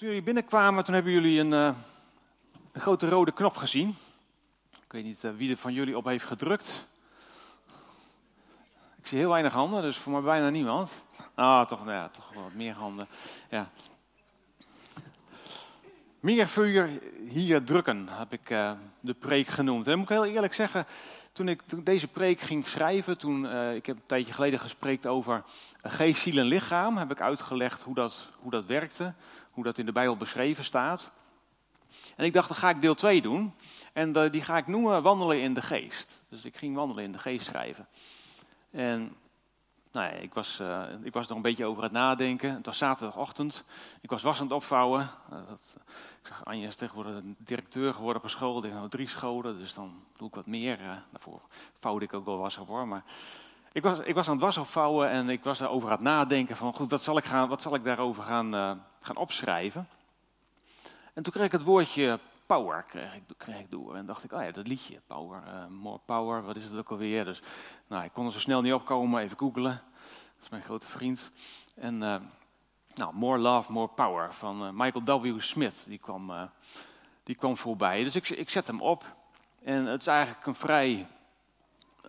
Toen jullie binnenkwamen, toen hebben jullie een, uh, een grote rode knop gezien. Ik weet niet uh, wie er van jullie op heeft gedrukt. Ik zie heel weinig handen, dus voor mij bijna niemand. Ah, toch, nou ja, toch wel wat meer handen. Ja. Meer vuur hier drukken, heb ik uh, de preek genoemd. En moet ik heel eerlijk zeggen, toen ik deze preek ging schrijven, toen, uh, ik heb een tijdje geleden gesproken over geest, ziel en lichaam, heb ik uitgelegd hoe dat, hoe dat werkte, hoe dat in de Bijbel beschreven staat. En ik dacht, dan ga ik deel 2 doen. En uh, die ga ik noemen wandelen in de geest. Dus ik ging wandelen in de geest schrijven. En nou ja, ik, was, uh, ik was nog een beetje over het nadenken. Het was zaterdagochtend. Ik was was aan het opvouwen. Uh, dat, ik zag Anja is tegenwoordig directeur geworden op school. Ik had drie scholen, dus dan doe ik wat meer. Uh, daarvoor vouwde ik ook wel was hoor. Maar ik was, ik was aan het was opvouwen en ik was daarover aan het nadenken. Van goed, wat zal ik, gaan, wat zal ik daarover gaan, gaan opschrijven? En toen kreeg ik het woordje power kreeg ik, door. En dacht ik, oh ja, dat liedje, power, uh, more power, wat is het ook alweer? Dus nou, ik kon er zo snel niet opkomen, even googelen. Dat is mijn grote vriend. En uh, nou, More Love, More Power van uh, Michael W. Smith, die kwam, die kwam voorbij. Dus ik, ik zet hem op. En het is eigenlijk een vrij,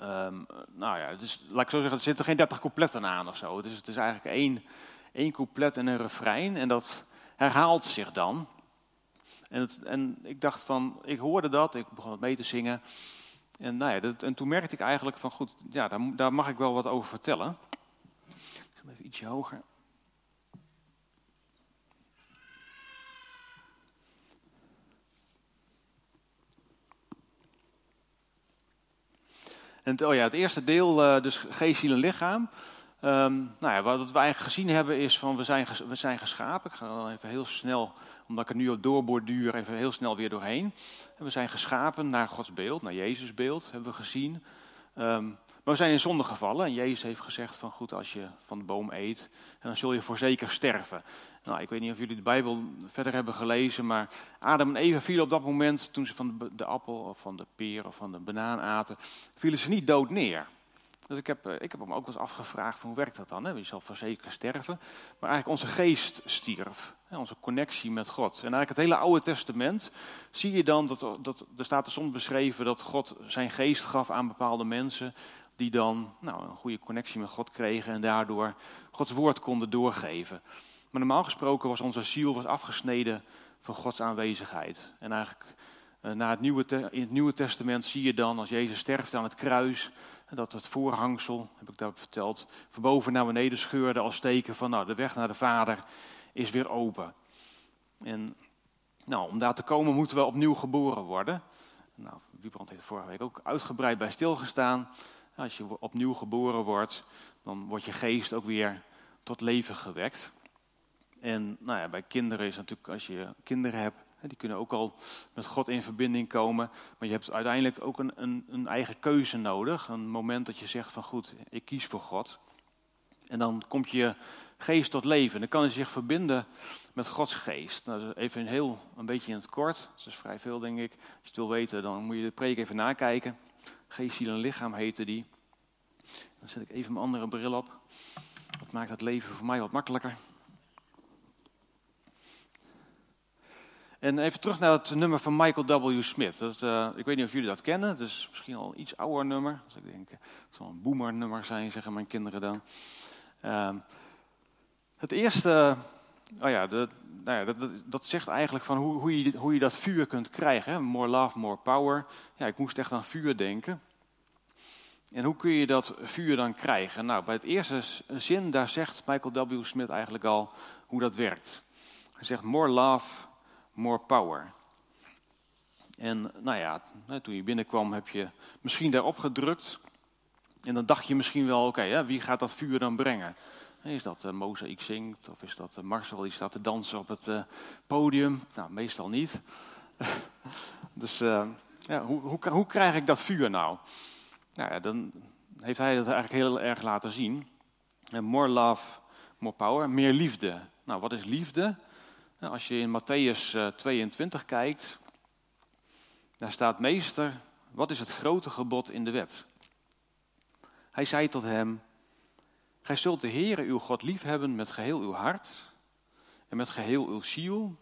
um, nou ja, dus, laat ik zo zeggen, er zitten geen 30 coupletten aan of zo. Dus het is eigenlijk één, één couplet en een refrein. En dat herhaalt zich dan. En, het, en, ik dacht van, ik hoorde dat, ik begon het mee te zingen. En, nou ja, en toen merkte ik eigenlijk van, goed, ja, daar, daar, mag ik wel wat over vertellen. Ik hem even ietsje hoger. En het, oh ja, het eerste deel, uh, dus geest, ziel en lichaam. Um, nou ja, wat we eigenlijk gezien hebben is van we zijn, we zijn geschapen. Ik ga dan even heel snel, omdat ik er nu op doorborduur, even heel snel weer doorheen. En we zijn geschapen naar Gods beeld, naar Jezus beeld, hebben we gezien. Um, maar we zijn in zonde gevallen en Jezus heeft gezegd van goed, als je van de boom eet, dan zul je voorzeker sterven. Nou, ik weet niet of jullie de Bijbel verder hebben gelezen, maar Adam en Eva vielen op dat moment, toen ze van de, de appel of van de peer of van de banaan aten, vielen ze niet dood neer. Dus ik heb, ik heb hem ook wel eens afgevraagd van hoe werkt dat dan? Hè? Je zal verzekerd sterven. Maar eigenlijk onze geest stierf. Hè? Onze connectie met God. En eigenlijk het hele Oude Testament zie je dan, dat, dat, er staat er soms beschreven dat God zijn geest gaf aan bepaalde mensen. Die dan nou, een goede connectie met God kregen en daardoor Gods woord konden doorgeven. Maar normaal gesproken was onze ziel was afgesneden van Gods aanwezigheid. En eigenlijk na het Nieuwe, in het Nieuwe Testament zie je dan, als Jezus sterft aan het kruis, dat het voorhangsel, heb ik daar verteld, van boven naar beneden scheurde als teken van nou, de weg naar de Vader is weer open. En nou, om daar te komen moeten we opnieuw geboren worden. Nou, Wiebrand heeft vorige week ook uitgebreid bij stilgestaan. Als je opnieuw geboren wordt, dan wordt je geest ook weer tot leven gewekt. En nou ja, bij kinderen is natuurlijk, als je kinderen hebt, die kunnen ook al met God in verbinding komen. Maar je hebt uiteindelijk ook een, een, een, eigen keuze nodig. Een moment dat je zegt van goed, ik kies voor God. En dan komt je geest tot leven. Dan kan hij zich verbinden met Gods geest. Nou, even heel een beetje in het kort. Dat is vrij veel denk ik. Als je het wil weten, dan moet je de preek even nakijken. Geest, ziel en lichaam heette die. Dan zet ik even mijn andere bril op. Dat maakt het leven voor mij wat makkelijker. En even terug naar het nummer van Michael W. Smith. Dat, uh, ik weet niet of jullie dat kennen. Het is misschien al een iets ouder nummer. Dus ik denk, het zal een boomer nummer zijn, zeggen mijn kinderen dan. Uh, het eerste, oh ja, de, nou ja dat, dat, zegt eigenlijk van hoe, hoe, je, hoe je dat vuur kunt krijgen. Hè? More love, more power. Ja, ik moest echt aan vuur denken. En hoe kun je dat vuur dan krijgen? Nou, bij het eerste zin, daar zegt Michael W. Smith eigenlijk al hoe dat werkt. Hij zegt more love, more power. En nou ja, toen je binnenkwam heb je misschien daarop gedrukt. En dan dacht je misschien wel, oké, wie gaat dat vuur dan brengen? Is dat uh, Mozaïek zingt of is dat uh, Marcel die staat te dansen op het uh, podium? Nou, meestal niet. dus ja, hoe, hoe, hoe, krijg ik dat vuur nou? nou ja, dan heeft hij dat eigenlijk heel erg laten zien. more love, more power, meer liefde. Nou, wat is liefde? Als je in Matthäus 22 kijkt, daar staat meester, wat is het grote gebod in de wet? Hij zei tot hem, gij zult de Heere uw God liefhebben met geheel uw hart en met geheel uw ziel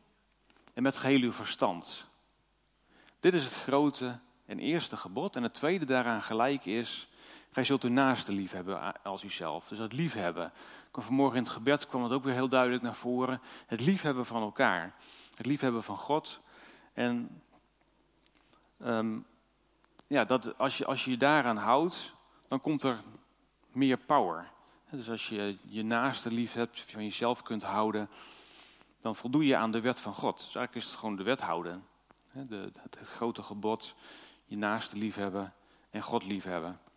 en met geheel uw verstand. Dit is het grote en eerste gebod. En het tweede daaraan gelijk is, gij zult uw naaste lief hebben als uzelf. Dus dat liefhebben. Vanmorgen in het gebed kwam het ook weer heel duidelijk naar voren. Het liefhebben van elkaar. Het liefhebben van God. En um, ja, dat als, je, als je je daaraan houdt, dan komt er meer power. Dus als je je naaste lief hebt, van jezelf kunt houden, dan voldoe je aan de wet van God. Dus eigenlijk is het gewoon de wet houden. De, het, grote gebod, je naaste lief hebben en God lief hebben. En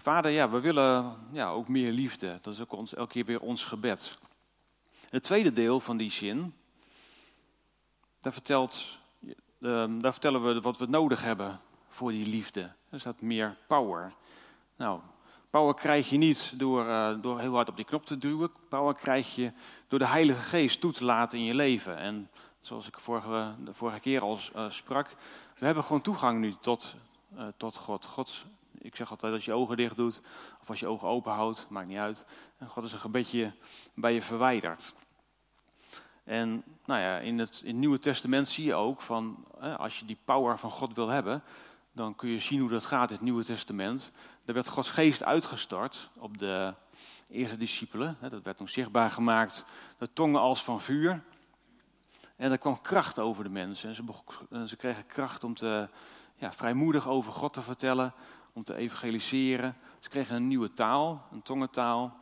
vader, ja, we willen ja, ook meer liefde. Dat is ook ons, elke keer weer ons gebed. Het tweede deel van die zin, daar, vertelt, ehm, daar vertellen we wat we nodig hebben voor die liefde. Er staat meer power. Nou, power krijg je niet door, uh, door heel hard op die knop te duwen. Power krijg je door de Heilige Geest toe te laten in je leven. En zoals ik vorige, de vorige keer al uh, sprak, we hebben gewoon toegang nu tot, tot God. God. Ik zeg altijd als je ogen dicht doet of als je ogen open houdt, maakt niet uit. En God is een gebedje bij je verwijderd. En nou ja, in, het, in het Nieuwe Testament zie je ook van, als je die power van God wil hebben, dan kun je zien hoe dat gaat in het Nieuwe Testament. Er werd Gods geest uitgestort op de eerste discipelen. Dat werd toen zichtbaar gemaakt. De tongen als van vuur. En er kwam kracht over de mensen. En ze, ze kregen kracht om te, ja, vrijmoedig over God te vertellen, om te evangeliseren. Ze kregen een nieuwe taal, een tongentaal.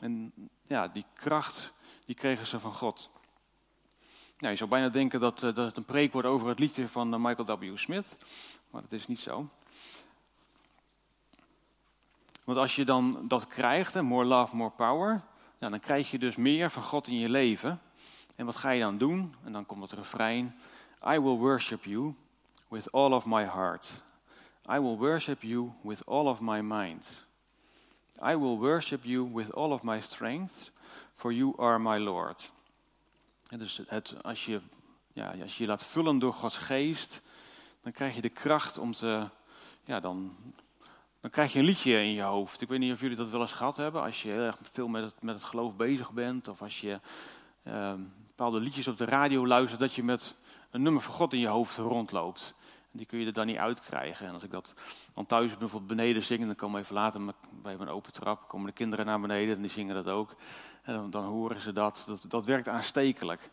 En ja, die kracht, die kregen ze van God. Ja, je zou bijna denken dat, eh, dat het een preek wordt over het liedje van eh, Michael W. Smith maar dat is niet zo. Want als je dan dat krijgt, more love, more power, dan krijg je dus meer van God in je leven. En wat ga je dan doen? En dan komt het refrein. I will worship you with all of my heart. I will worship you with all of my mind. I will worship you with all of my strength, for you are my Lord. En dus het, als, je, ja, als je laat vullen door Gods geest, dan krijg je de kracht om te, ja, dan, dan krijg je een liedje in je hoofd. Ik weet niet of jullie dat wel eens gehad hebben, als je heel erg veel met het, met het geloof bezig bent, of als je uh, bepaalde liedjes op de radio luistert, dat je met een nummer van God in je hoofd rondloopt. Die kun je er dan niet uitkrijgen. En als ik dat dan thuis bijvoorbeeld beneden zing, dan komen even later bij mijn open trap, komen de kinderen naar beneden en die zingen dat ook. En dan, dan horen ze dat. dat. Dat werkt aanstekelijk.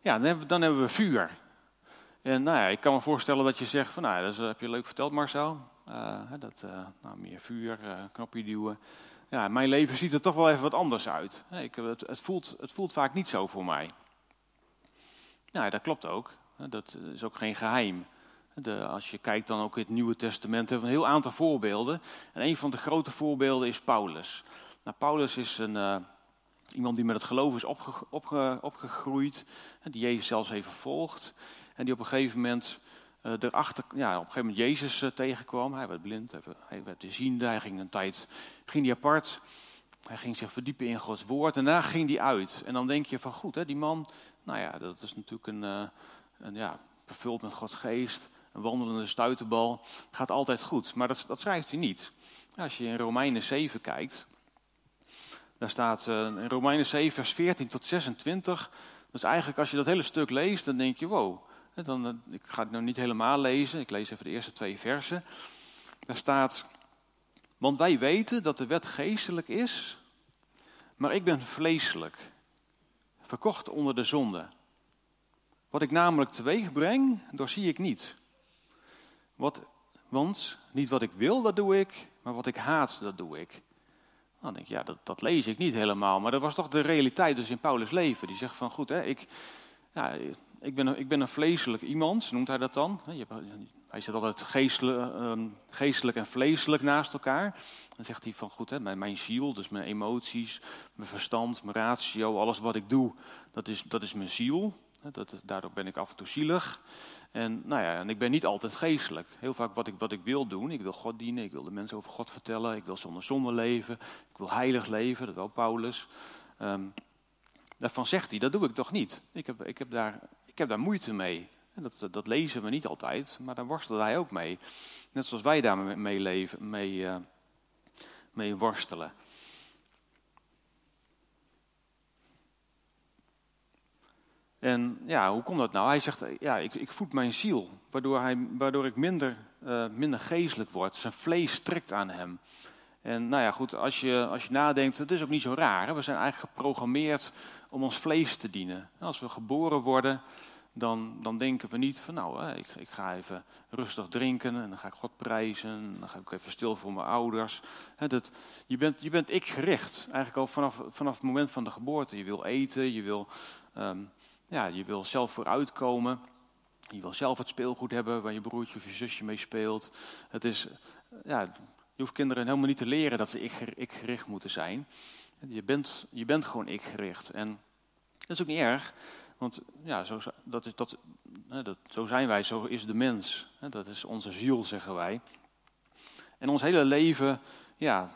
Ja, dan hebben, dan hebben we vuur. En nou ja, ik kan me voorstellen dat je zegt van, nou, dat heb je leuk verteld Marcel. Uh, dat, uh, nou, meer vuur, uh, knopje duwen. Ja, mijn leven ziet er toch wel even wat anders uit. Ik, het, het, voelt, het voelt vaak niet zo voor mij. Nou, dat klopt ook. Dat is ook geen geheim. De, als je kijkt dan ook in het Nieuwe Testament, hebben we een heel aantal voorbeelden. En een van de grote voorbeelden is Paulus. Nou, Paulus is een Iemand die met het geloof is opge, opgegroeid, die Jezus zelfs heeft vervolgd. En die op een gegeven moment uh, erachter, ja, op een gegeven moment Jezus tegenkwam. Hij werd blind, hij werd ziende, hij ging een tijd ging die apart. Hij ging zich verdiepen in Gods woord en daarna ging hij uit. En dan denk je van goed, hè, die man, nou ja, dat is natuurlijk een, uh, een ja, vervuld met Gods geest, een wandelende stuiterbal. Het gaat altijd goed, maar dat, dat schrijft hij niet. Als je in Romeinen 7 kijkt, daar staat uh, in Romeinen 7, vers 14 tot 26. Dus eigenlijk als je dat hele stuk leest, dan denk je, wow. Dan, uh, ik ga het nou niet helemaal lezen, ik lees even de eerste twee versen. Daar staat, want wij weten dat de wet geestelijk is, maar ik ben vleeselijk, verkocht onder de zonde. Wat ik namelijk teweeg breng, zie ik niet. Wat, want niet wat ik wil, dat doe ik, maar wat ik haat, dat doe ik. Dan denk je, ja, dat, dat lees ik niet helemaal. Maar dat was toch de realiteit dus in Paulus' leven. Die zegt van, goed, hè, ik, ja, ik, ben, ik ben een vleeselijk iemand, noemt hij dat dan. Hij zet altijd geestelijk, ehm, geestelijk en vleeselijk naast elkaar. Dan zegt hij van, goed, hè, mijn, mijn ziel, dus mijn emoties, mijn verstand, mijn ratio, alles wat ik doe, dat is, dat is mijn ziel. Dat, daardoor ben ik af en toe zielig. En, nou ja, en ik ben niet altijd geestelijk. Heel vaak wat ik, wat ik wil doen, ik wil God dienen, ik wil de mensen over God vertellen, ik wil zonder zonde leven, ik wil heilig leven, dat wil Paulus. Um, daarvan zegt hij, dat doe ik toch niet. Ik heb, ik heb, daar, ik heb daar moeite mee. En dat, dat lezen we niet altijd, maar daar worstelde hij ook mee. Net zoals wij daar mee, leven, mee, uh, mee worstelen. En ja, hoe komt dat nou? Hij zegt, ja, ik, ik voed mijn ziel, waardoor, hij, waardoor ik minder, minder geestelijk word. Zijn vlees trekt aan hem. En nou ja, goed, als je, als je nadenkt, het is ook niet zo raar. Hè? We zijn eigenlijk geprogrammeerd om ons vlees te dienen. Als we geboren worden, dan, dan denken we niet van nou, hè, ik, ik, ga even rustig drinken en dan ga ik God prijzen. En dan ga ik even stil voor mijn ouders. Hè, dat, je bent, je bent ik gericht, eigenlijk al vanaf, vanaf het moment van de geboorte. Je wil eten, je wil, um, ja, je wil zelf vooruitkomen. Je wil zelf het speelgoed hebben waar je broertje of je zusje mee speelt. Het is, ja, je hoeft kinderen helemaal niet te leren dat ze ik, ik gericht moeten zijn. Je bent, je bent gewoon ik gericht. En dat is ook niet erg. Want ja, zo, dat is, dat, dat, zo zijn wij, zo is de mens. Dat is onze ziel, zeggen wij. En ons hele leven, ja,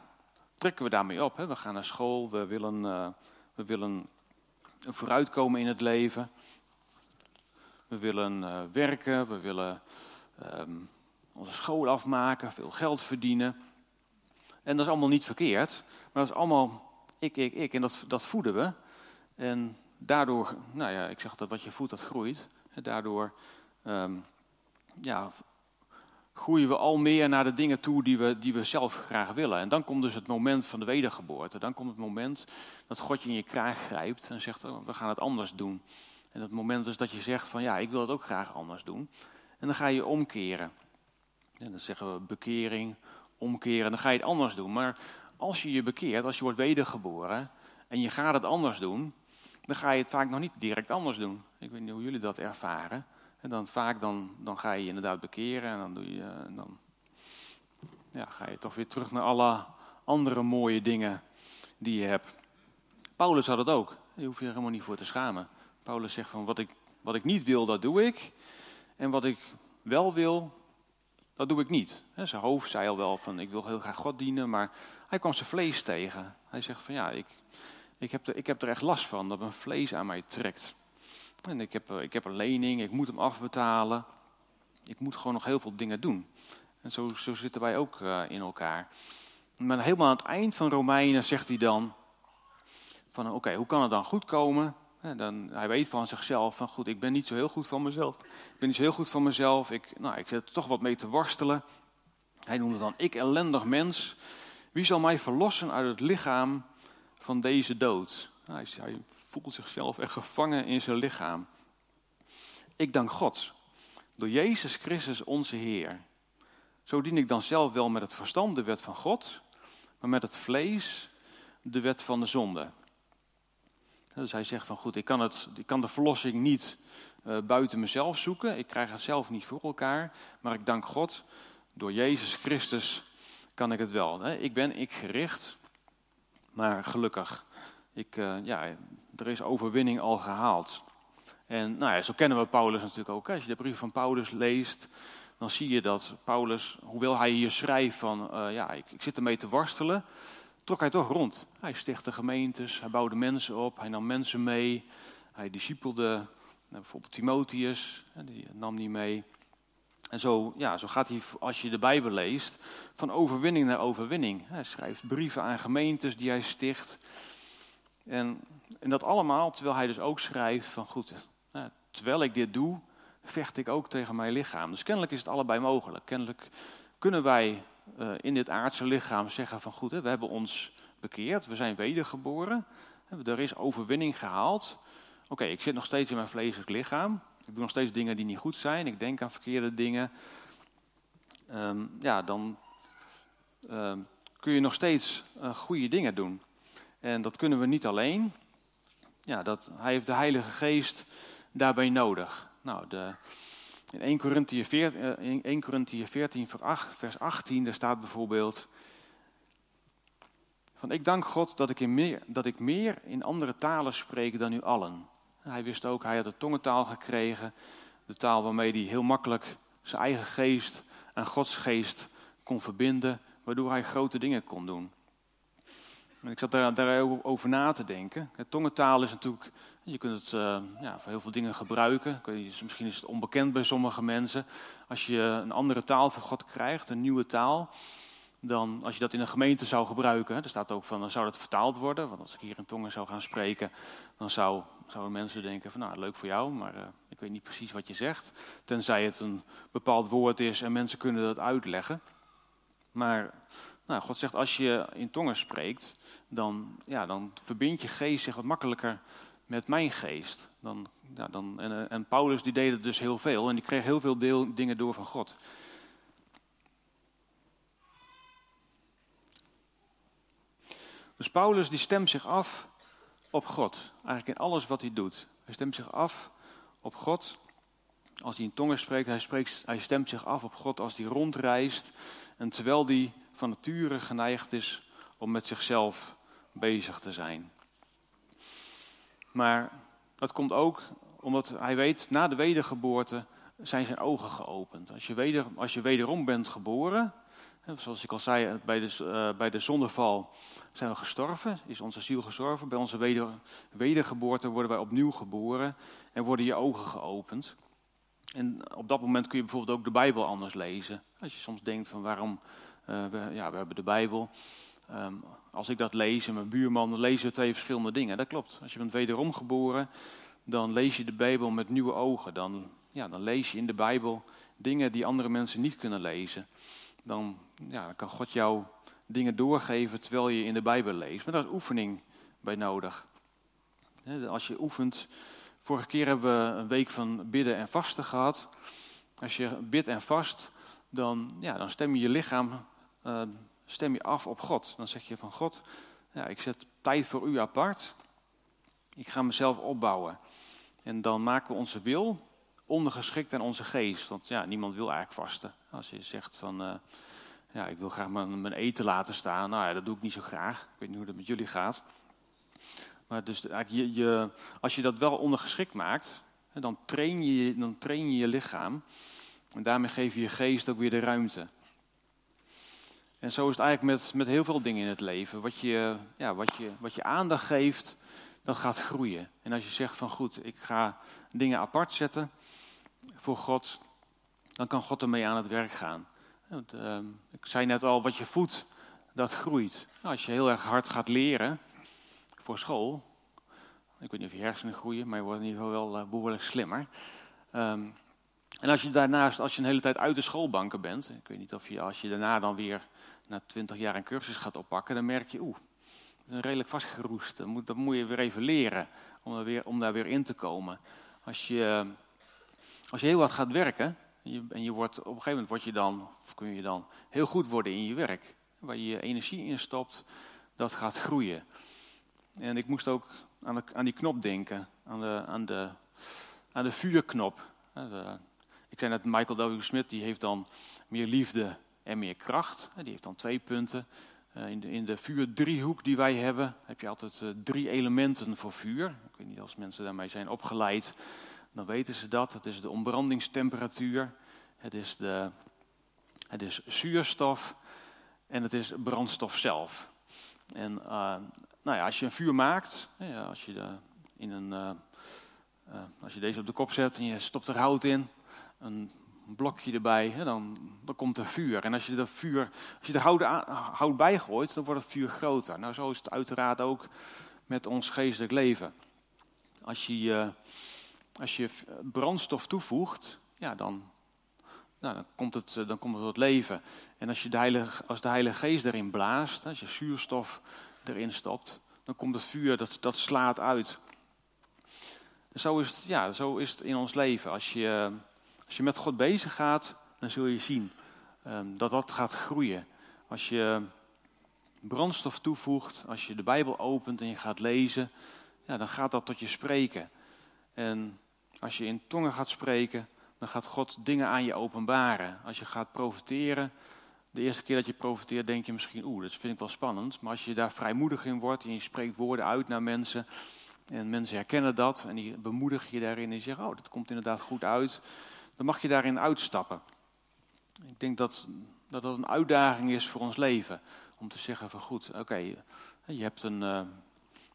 trekken we daarmee op. We gaan naar school, we willen, uh, we willen vooruitkomen in het leven. We willen uh, werken, we willen um, onze school afmaken, veel geld verdienen. En dat is allemaal niet verkeerd, maar dat is allemaal ik, ik, ik. En dat, dat voeden we. En daardoor, nou ja, ik zeg dat wat je voedt, dat groeit. Daardoor um, ja, groeien we al meer naar de dingen toe die we, die we zelf graag willen. En dan komt dus het moment van de wedergeboorte. Dan komt het moment dat God je in je kraag grijpt en zegt, oh, we gaan het anders doen. En het moment is dat je zegt van, ja, ik wil het ook graag anders doen. En dan ga je omkeren. En dan zeggen we bekering, omkeren, en dan ga je het anders doen. Maar als je je bekeert, als je wordt wedergeboren en je gaat het anders doen, dan ga je het vaak nog niet direct anders doen. Ik weet niet hoe jullie dat ervaren. En dan vaak dan, dan ga je je inderdaad bekeren en dan, doe je, dan ja, ga je toch weer terug naar alle andere mooie dingen die je hebt. Paulus had het ook. Je hoeft je er helemaal niet voor te schamen. Paulus zegt van wat ik, wat ik niet wil, dat doe ik. En wat ik wel wil, dat doe ik niet. Zijn hoofd zei al wel van ik wil heel graag God dienen, maar hij kwam zijn vlees tegen. Hij zegt van ja, ik, ik, heb, er, ik heb er echt last van dat mijn vlees aan mij trekt. En ik heb, ik heb een lening, ik moet hem afbetalen. Ik moet gewoon nog heel veel dingen doen. En zo, zo zitten wij ook uh, in elkaar. Maar helemaal aan het eind van Romeinen zegt hij dan: van oké, hoe kan het dan goed komen? dan, hij weet van zichzelf van goed, ik ben niet zo heel goed van mezelf. Ik ben niet zo heel goed van mezelf. Ik, nou, ik zit er toch wat mee te worstelen. Hij noemde dan, ik ellendig mens. Wie zal mij verlossen uit het lichaam van deze dood? Hij, hij voelt zichzelf echt gevangen in zijn lichaam. Ik dank God. Door Jezus Christus onze Heer. Zo dien ik dan zelf wel met het verstand de wet van God, maar met het vlees de wet van de zonde. Dus hij zegt van goed, ik kan, het, ik kan de verlossing niet uh, buiten mezelf zoeken. Ik krijg het zelf niet voor elkaar. Maar ik dank God, door Jezus Christus kan ik het wel. Ik ben ik gericht, maar gelukkig. Ik, uh, ja, er is overwinning al gehaald. En nou ja, zo kennen we Paulus natuurlijk ook. Als je de brief van Paulus leest, dan zie je dat Paulus, hoewel hij hier schrijft van, uh, ja, ik, ik zit ermee te worstelen trok hij toch rond. Hij stichtte gemeentes, hij bouwde mensen op, hij nam mensen mee. Hij discipelde nou, bijvoorbeeld Timotheus, die nam die mee. En zo, ja, zo gaat hij, als je de Bijbel leest, van overwinning naar overwinning. Hij schrijft brieven aan gemeentes die hij sticht. En, en dat allemaal terwijl hij dus ook schrijft van goed, terwijl ik dit doe, vecht ik ook tegen mijn lichaam. Dus kennelijk is het allebei mogelijk. Kennelijk kunnen wij uh, in dit aardse lichaam zeggen van goed, we hebben ons bekeerd, we zijn wedergeboren, er is overwinning gehaald. Oké, ik zit nog steeds in mijn vleeselijk lichaam, ik doe nog steeds dingen die niet goed zijn, ik denk aan verkeerde dingen. Um, ja, dan um, kun je nog steeds uh, goede dingen doen. En dat kunnen we niet alleen. Ja, dat, hij heeft de Heilige Geest daarbij nodig. Nou, de, in 1 Corinthië 14, 1 Corinthië 14 vers 18, daar staat bijvoorbeeld... Van, ik dank God dat ik, in meer, dat ik meer in andere talen spreek dan u allen. Hij wist ook, hij had de tongentaal gekregen. De taal waarmee hij heel makkelijk zijn eigen geest en Gods geest kon verbinden. Waardoor hij grote dingen kon doen. En ik zat daar, daarover na te denken. Het tongentaal is natuurlijk, je kunt het uh, ja, voor heel veel dingen gebruiken. Misschien is het onbekend bij sommige mensen. Als je een andere taal van God krijgt, een nieuwe taal, dan als je dat in een gemeente zou gebruiken, er staat ook van, dan zou dat vertaald worden. Want als ik hier in tongen zou gaan spreken, dan zou, zouden mensen denken van, nou, leuk voor jou, maar uh, ik weet niet precies wat je zegt. Tenzij het een bepaald woord is en mensen kunnen dat uitleggen. Maar nou, God zegt, als je in tongen spreekt, dan, ja, dan verbindt je geest zich wat makkelijker met mijn geest. Dan, ja, dan, en, eh, en Paulus die deed het dus heel veel en die kreeg heel veel deel, dingen door van God. Dus Paulus die stemt zich af op God. Eigenlijk in alles wat hij doet. Hij stemt zich af op God. Als hij in tongen spreekt, hij, spreekt, hij stemt zich af op God als hij rondreist. En terwijl hij van nature geneigd is om met zichzelf bezig te zijn. Maar dat komt ook omdat hij weet, na de wedergeboorte zijn zijn ogen geopend. Als je, weder, als je wederom bent geboren, zoals ik al zei, bij de, uh, bij de zondeval zijn we gestorven, is onze ziel gestorven. Bij onze weder, wedergeboorte worden wij opnieuw geboren en worden je ogen geopend. En op dat moment kun je bijvoorbeeld ook de Bijbel anders lezen. Als je soms denkt van waarom, uh, we, ja, we hebben de Bijbel. Um, als ik dat lees en mijn buurman, lezen we twee verschillende dingen. Dat klopt. Als je bent wederom geboren, dan lees je de Bijbel met nieuwe ogen. Dan, ja, dan lees je in de Bijbel dingen die andere mensen niet kunnen lezen. Dan, ja, kan God jou dingen doorgeven terwijl je in de Bijbel leest. Maar daar is oefening bij nodig. Als je oefent. Vorige keer hebben we een week van bidden en vasten gehad. Als je bidt en vast, dan, ja, dan stem je je lichaam uh, stem je af op God. Dan zeg je van God, ja, ik zet tijd voor u apart. Ik ga mezelf opbouwen. En dan maken we onze wil ondergeschikt aan onze geest. Want ja, niemand wil eigenlijk vasten. Als je zegt van, uh, ja, ik wil graag mijn, mijn, eten laten staan. Nou ja, dat doe ik niet zo graag. Ik weet niet hoe dat met jullie gaat. Maar dus je, je, als je dat wel ondergeschikt maakt, dan train, je, dan train je je lichaam. En daarmee geef je je geest ook weer de ruimte. En zo is het eigenlijk met, met heel veel dingen in het leven. Wat je, ja, wat, je, wat je aandacht geeft, dat gaat groeien. En als je zegt van goed, ik ga dingen apart zetten voor God, dan kan God ermee aan het werk gaan. Uh, ik zei net al, wat je voedt, dat groeit. Nou, als je heel erg hard gaat leren voor school, ik weet niet of je hersenen groeien, maar je wordt in ieder geval wel uh, behoorlijk slimmer. Um, en als je daarnaast, als je een hele tijd uit de schoolbanken bent, ik weet niet of je, als je daarna dan weer na twintig jaar een cursus gaat oppakken, dan merk je, oeh, dat is redelijk vastgeroest. Dat moet, dat moet je weer even leren om, daar weer, om daar weer in te komen. Als je, als je heel wat gaat werken, en je, wordt, op een gegeven moment word je dan, of kun je dan heel goed worden in je werk. Waar je je energie in stopt, dat gaat groeien. En ik moest ook aan, aan die knop denken, aan de, aan de, aan de vuurknop. Ik zei net, Michael W. Smith die heeft dan meer liefde en meer kracht. Die heeft dan twee punten. Eh, in de, in de vuurdriehoek die wij hebben, heb je altijd eh, drie elementen voor vuur. Ik weet niet, als mensen daarmee zijn opgeleid, dan weten ze dat. Het is de ontbrandingstemperatuur, het is, de, het is zuurstof en het is brandstof zelf. En uh, nou ja, als je een vuur maakt, als je, de, in een, als je deze op de kop zet en je stopt er hout in, een blokje erbij, hè, dan, dan komt er vuur. En als je, er vuur, als je er hout, hout bij gooit, dan wordt het vuur groter. Nou, zo is het uiteraard ook met ons geestelijk leven. Als je, als je brandstof toevoegt, ja, dan, nou, dan, komt het, dan komt het tot leven. En als, je de heilige, als de Heilige Geest erin blaast, als je zuurstof erin stopt, dan komt het vuur, dat, dat slaat uit. Zo is, het, ja, zo is het in ons leven. Als je, als je met God bezig gaat, dan zul je zien um, dat dat gaat groeien. Als je brandstof toevoegt, als je de Bijbel opent en je gaat lezen, ja, dan gaat dat tot je spreken. En als je in tongen gaat spreken, dan gaat God dingen aan je openbaren. Als je gaat profiteren, de eerste keer dat je profiteert, denk je misschien, oeh, dat vind ik wel spannend. Maar als je daar vrijmoedig in wordt en je spreekt woorden uit naar mensen, en mensen herkennen dat en die bemoedigen je daarin en zegt, oh, dat komt inderdaad goed uit dan mag je daarin uitstappen. Ik denk dat, dat dat een uitdaging is voor ons leven. Om te zeggen van goed, oké, je hebt een... Uh,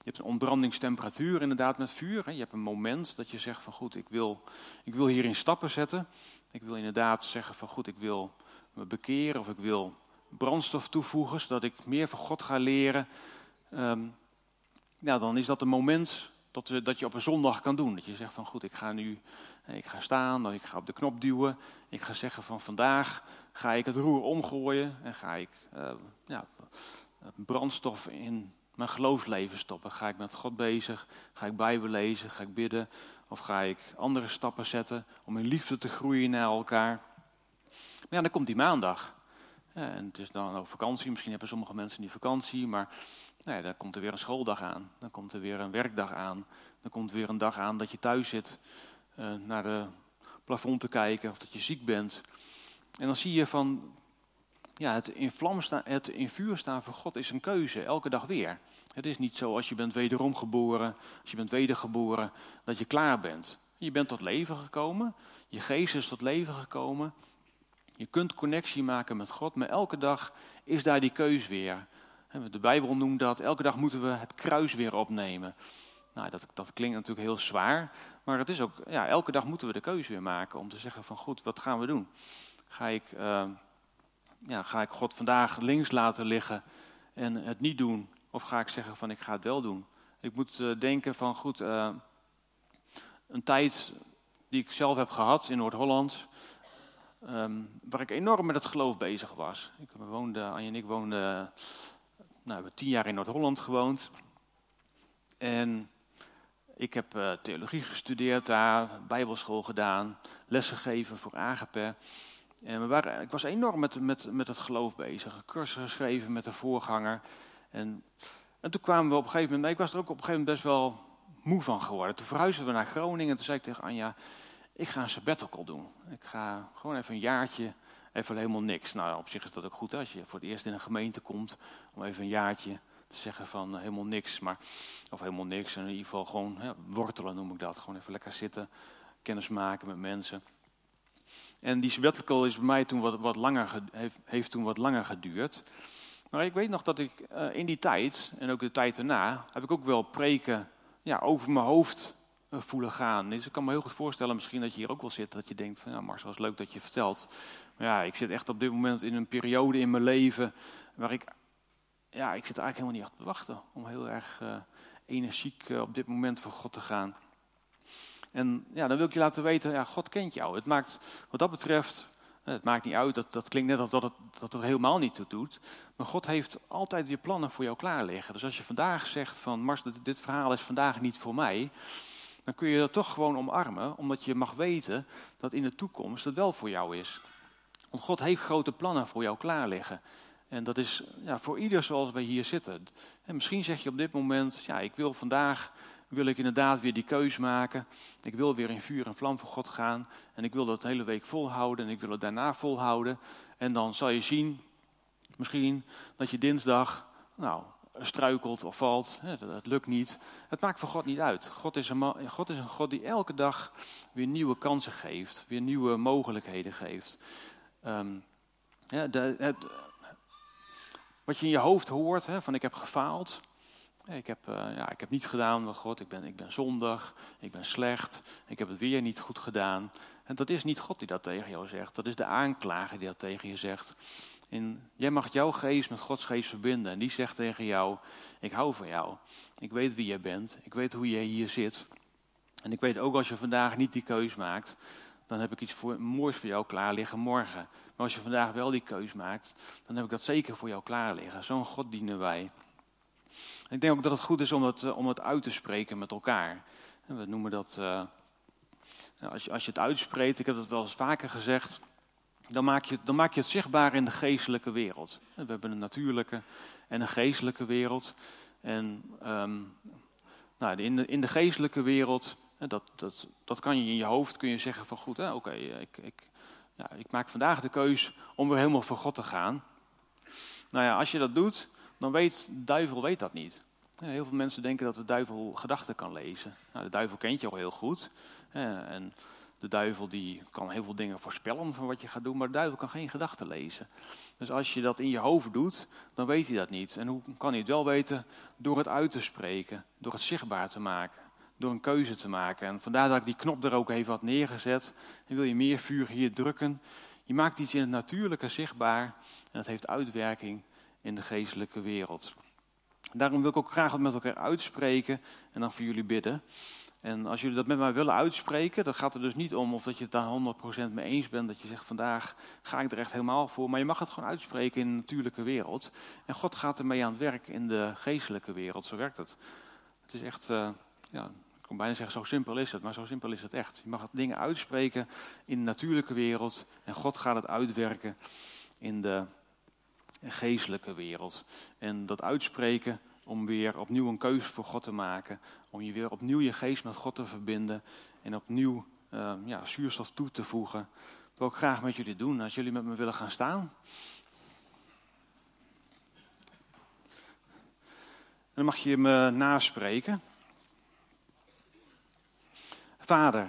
je hebt een ontbrandingstemperatuur inderdaad met vuur. Je hebt een moment dat je zegt van goed, ik wil, ik wil hierin stappen zetten. Ik wil inderdaad zeggen van goed, ik wil me bekeren of ik wil brandstof toevoegen, zodat ik meer van God ga leren. Um, ja, dan is dat een moment dat, dat je op een zondag kan doen. Dat je zegt van goed, ik ga nu ik ga staan, ik ga op de knop duwen. Ik ga zeggen van vandaag ga ik het roer omgooien en ga ik uh, ja, brandstof in mijn geloofsleven stoppen. Ga ik met God bezig? Ga ik Bijbel lezen? Ga ik bidden? Of ga ik andere stappen zetten om in liefde te groeien naar elkaar? Maar ja, dan komt die maandag. En het is dan ook vakantie. Misschien hebben sommige mensen niet vakantie, maar ja, dan komt er weer een schooldag aan. Dan komt er weer een werkdag aan. Dan komt er weer een dag aan dat je thuis zit uh, naar de plafond te kijken of dat je ziek bent. En dan zie je van, ja, het in, vlam het in vuur staan voor God is een keuze, elke dag weer. Het is niet zo als je bent wederom geboren, als je bent wedergeboren, dat je klaar bent. Je bent tot leven gekomen, je geest is tot leven gekomen. Je kunt connectie maken met God, maar elke dag is daar die keus weer. De Bijbel noemt dat, elke dag moeten we het kruis weer opnemen. Nou, dat, dat klinkt natuurlijk heel zwaar, maar het is ook, ja, elke dag moeten we de keuze weer maken om te zeggen van goed, wat gaan we doen? Ga ik, uh, ja, ga ik God vandaag links laten liggen en het niet doen? Of ga ik zeggen van ik ga het wel doen? Ik moet uh, denken van goed, uh, een tijd die ik zelf heb gehad in Noord-Holland, um, waar ik enorm met het geloof bezig was. Ik woonde, Anje en ik woonden, nou, we hebben tien jaar in Noord-Holland gewoond. En ik heb uh, theologie gestudeerd daar, bijbelschool gedaan, lessen gegeven voor Agape. En we waren, ik was enorm met, met, met het geloof bezig. Cursus geschreven met de voorganger. En, en toen kwamen we op een gegeven moment, ik was er ook op een gegeven moment best wel moe van geworden. Toen verhuisden we naar Groningen en toen zei ik tegen Anja, ik ga een sabbatical doen. Ik ga gewoon even een jaartje, even helemaal niks. Nou, op zich is dat ook goed als je voor het eerst in een gemeente komt, om even een jaartje te zeggen van helemaal niks. Maar, of helemaal niks, in ieder geval gewoon wortelen noem ik dat. Gewoon even lekker zitten, kennis maken met mensen. En die sabbatical is bij mij toen wat, wat langer, heeft, heeft toen wat langer geduurd. Maar ik weet nog dat ik uh, in die tijd, en ook de tijd daarna, heb ik ook wel preken ja, over mijn hoofd uh, voelen gaan. Dus ik kan me heel goed voorstellen misschien dat je hier ook wel zit, dat je denkt van ja Marcel, is leuk dat je vertelt. Maar ja, ik zit echt op dit moment in een periode in mijn leven waar ik, ja, ik zit eigenlijk helemaal niet op te wachten om heel erg uh, energiek op dit moment voor God te gaan. En ja, dan wil ik je laten weten, ja, God kent jou. Het maakt wat dat betreft, het maakt niet uit, dat, dat klinkt net alsof dat het, dat helemaal niet toe doet. Maar God heeft altijd weer plannen voor jou klaar liggen. Dus als je vandaag zegt van, Mars, dit, dit verhaal is vandaag niet voor mij. Dan kun je dat toch gewoon omarmen, omdat je mag weten dat in de toekomst het wel voor jou is. Want God heeft grote plannen voor jou klaar liggen. En dat is ja, voor ieder zoals wij hier zitten. En misschien zeg je op dit moment, ja, ik wil vandaag wil ik inderdaad weer die keus maken. Ik wil weer in vuur en vlam voor God gaan. En ik wil dat de hele week volhouden. En ik wil het daarna volhouden. En dan zal je zien, misschien, dat je dinsdag nou, struikelt of valt. Het lukt niet. Het maakt voor God niet uit. God is, een, God is een God die elke dag weer nieuwe kansen geeft. Weer nieuwe mogelijkheden geeft. Het, wat je in je hoofd hoort, hè, van ik heb gefaald. Ik heb, uh, ja, ik heb niet gedaan, God, ik ben, ik ben zondig, ik ben slecht, ik heb het weer niet goed gedaan. En dat is niet God die dat tegen jou zegt, dat is de aanklager die dat tegen je zegt. En jij mag jouw geest met Gods geest verbinden en die zegt tegen jou, ik hou van jou. Ik weet wie jij bent, ik weet hoe jij hier zit. En ik weet ook als je vandaag niet die keus maakt, dan heb ik iets voor, moois voor jou klaar liggen morgen. Maar als je vandaag wel die keus maakt, dan heb ik dat zeker voor jou klaar liggen. Zo'n God dienen wij. Ik denk ook dat het goed is om het, eh, om het uit te spreken met elkaar. We noemen dat, uh, als, je, als je het uitspreekt, ik heb dat wel eens vaker gezegd, dan maak, je, dan maak je het zichtbaar in de geestelijke wereld. We hebben een natuurlijke en een geestelijke wereld. En um, nou, in, de, in de geestelijke wereld, dat, dat, dat kan je in je hoofd kun je zeggen van goed, oké, ik, ik, ja, ik maak vandaag de keus om weer helemaal voor God te gaan. Nou ja, als je dat doet, dan weet de duivel weet dat niet. Heel veel mensen denken dat de duivel gedachten kan lezen. Nou, de duivel kent je al heel goed. En de duivel die kan heel veel dingen voorspellen van wat je gaat doen, maar de duivel kan geen gedachten lezen. Dus als je dat in je hoofd doet, dan weet hij dat niet. En hoe kan hij het wel weten? Door het uit te spreken, door het zichtbaar te maken, door een keuze te maken. En vandaar dat ik die knop er ook even had neergezet. En wil je meer vuur hier drukken? Je maakt iets in het natuurlijke zichtbaar en dat heeft uitwerking in de geestelijke wereld. Daarom wil ik ook graag wat met elkaar uitspreken en dan voor jullie bidden. En als jullie dat met mij willen uitspreken, dan gaat er dus niet om of dat je het daar 100% mee eens bent. Dat je zegt, vandaag ga ik er echt helemaal voor. Maar je mag het gewoon uitspreken in de natuurlijke wereld. En God gaat ermee aan het werk in de geestelijke wereld. Zo werkt het. Het is echt, uh, ja, ik kan bijna zeggen, zo simpel is het. Maar zo simpel is het echt. Je mag het dingen uitspreken in de natuurlijke wereld. En God gaat het uitwerken in de geestelijke wereld. En dat uitspreken om weer opnieuw een keuze voor God te maken. Om je weer opnieuw je geest met God te verbinden. En opnieuw uh, ja, zuurstof toe te voegen. Dat wil ik graag met jullie doen. Als jullie met me willen gaan staan. En dan mag je me naspreken. Vader,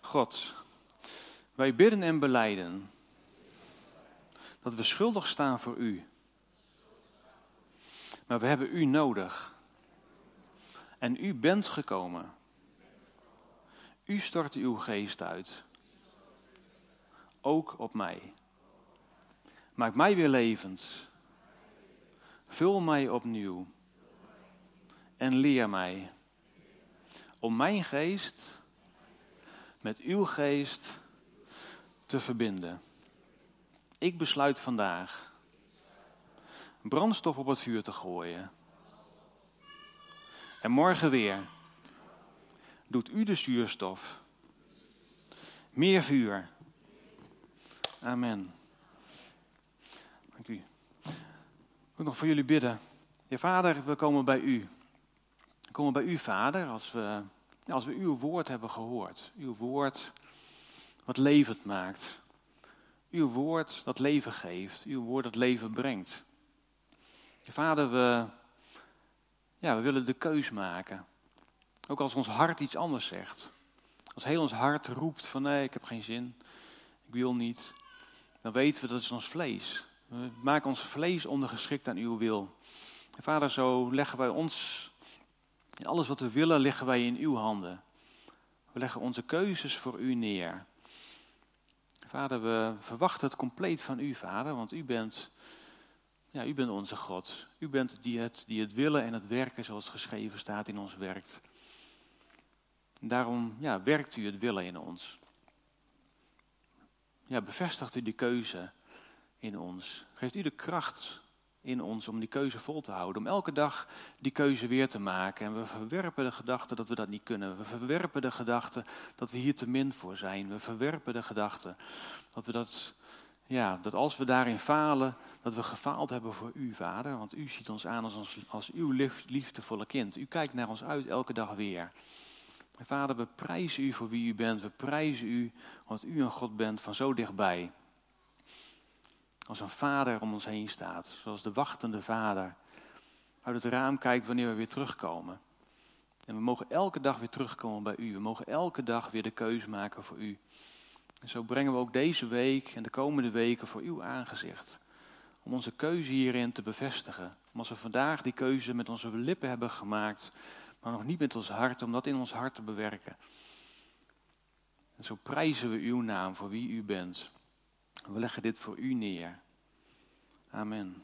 God, wij bidden en beleiden dat we schuldig staan voor U. Maar we hebben U nodig. En U bent gekomen. U stort uw geest uit. Ook op mij. Maak mij weer levend. Vul mij opnieuw. En leer mij om mijn geest met uw geest te verbinden. Ik besluit vandaag brandstof op het vuur te gooien. En morgen weer doet u de zuurstof. Meer vuur. Amen. Dank u. Ik wil nog voor jullie bidden. Ja, vader, we komen bij u. We komen bij u, vader, als we, als we uw woord hebben gehoord. Uw woord wat levend maakt. Uw woord dat leven geeft. Uw woord dat leven brengt. Vader, we, ja, we willen de keus maken. Ook als ons hart iets anders zegt. Als heel ons hart roept van nee, ik heb geen zin, ik wil niet. Dan weten we dat is ons vlees. We maken ons vlees ondergeschikt aan uw wil. Vader, zo leggen wij ons, in alles wat we willen, leggen wij in uw handen. We leggen onze keuzes voor u neer. Vader, we verwachten het compleet van u, vader, want u bent ja, u bent onze God. U bent die het, die het willen en het werken zoals geschreven staat in ons werkt. Daarom ja, werkt u het willen in ons. Ja, bevestigt u die keuze in ons. Geeft u de kracht in ons om die keuze vol te houden. Om elke dag die keuze weer te maken. En we verwerpen de gedachte dat we dat niet kunnen. We verwerpen de gedachte dat we hier te min voor zijn. We verwerpen de gedachte dat we dat ja, dat als we daarin falen, dat we gefaald hebben voor u, Vader. Want u ziet ons aan als, als uw liefdevolle kind. U kijkt naar ons uit elke dag weer. vader, we prijzen u voor wie u bent. We prijzen u omdat u een God bent van zo dichtbij. Als een vader om ons heen staat. Zoals de wachtende vader uit het raam kijkt wanneer we weer terugkomen. En we mogen elke dag weer terugkomen bij u. We mogen elke dag weer de keuze maken voor u. En zo brengen we ook deze week en de komende weken voor uw aangezicht. Om onze keuze hierin te bevestigen. Om als we vandaag die keuze met onze lippen hebben gemaakt, maar nog niet met ons hart, om dat in ons hart te bewerken. En zo prijzen we uw naam voor wie u bent. We leggen dit voor u neer. Amen.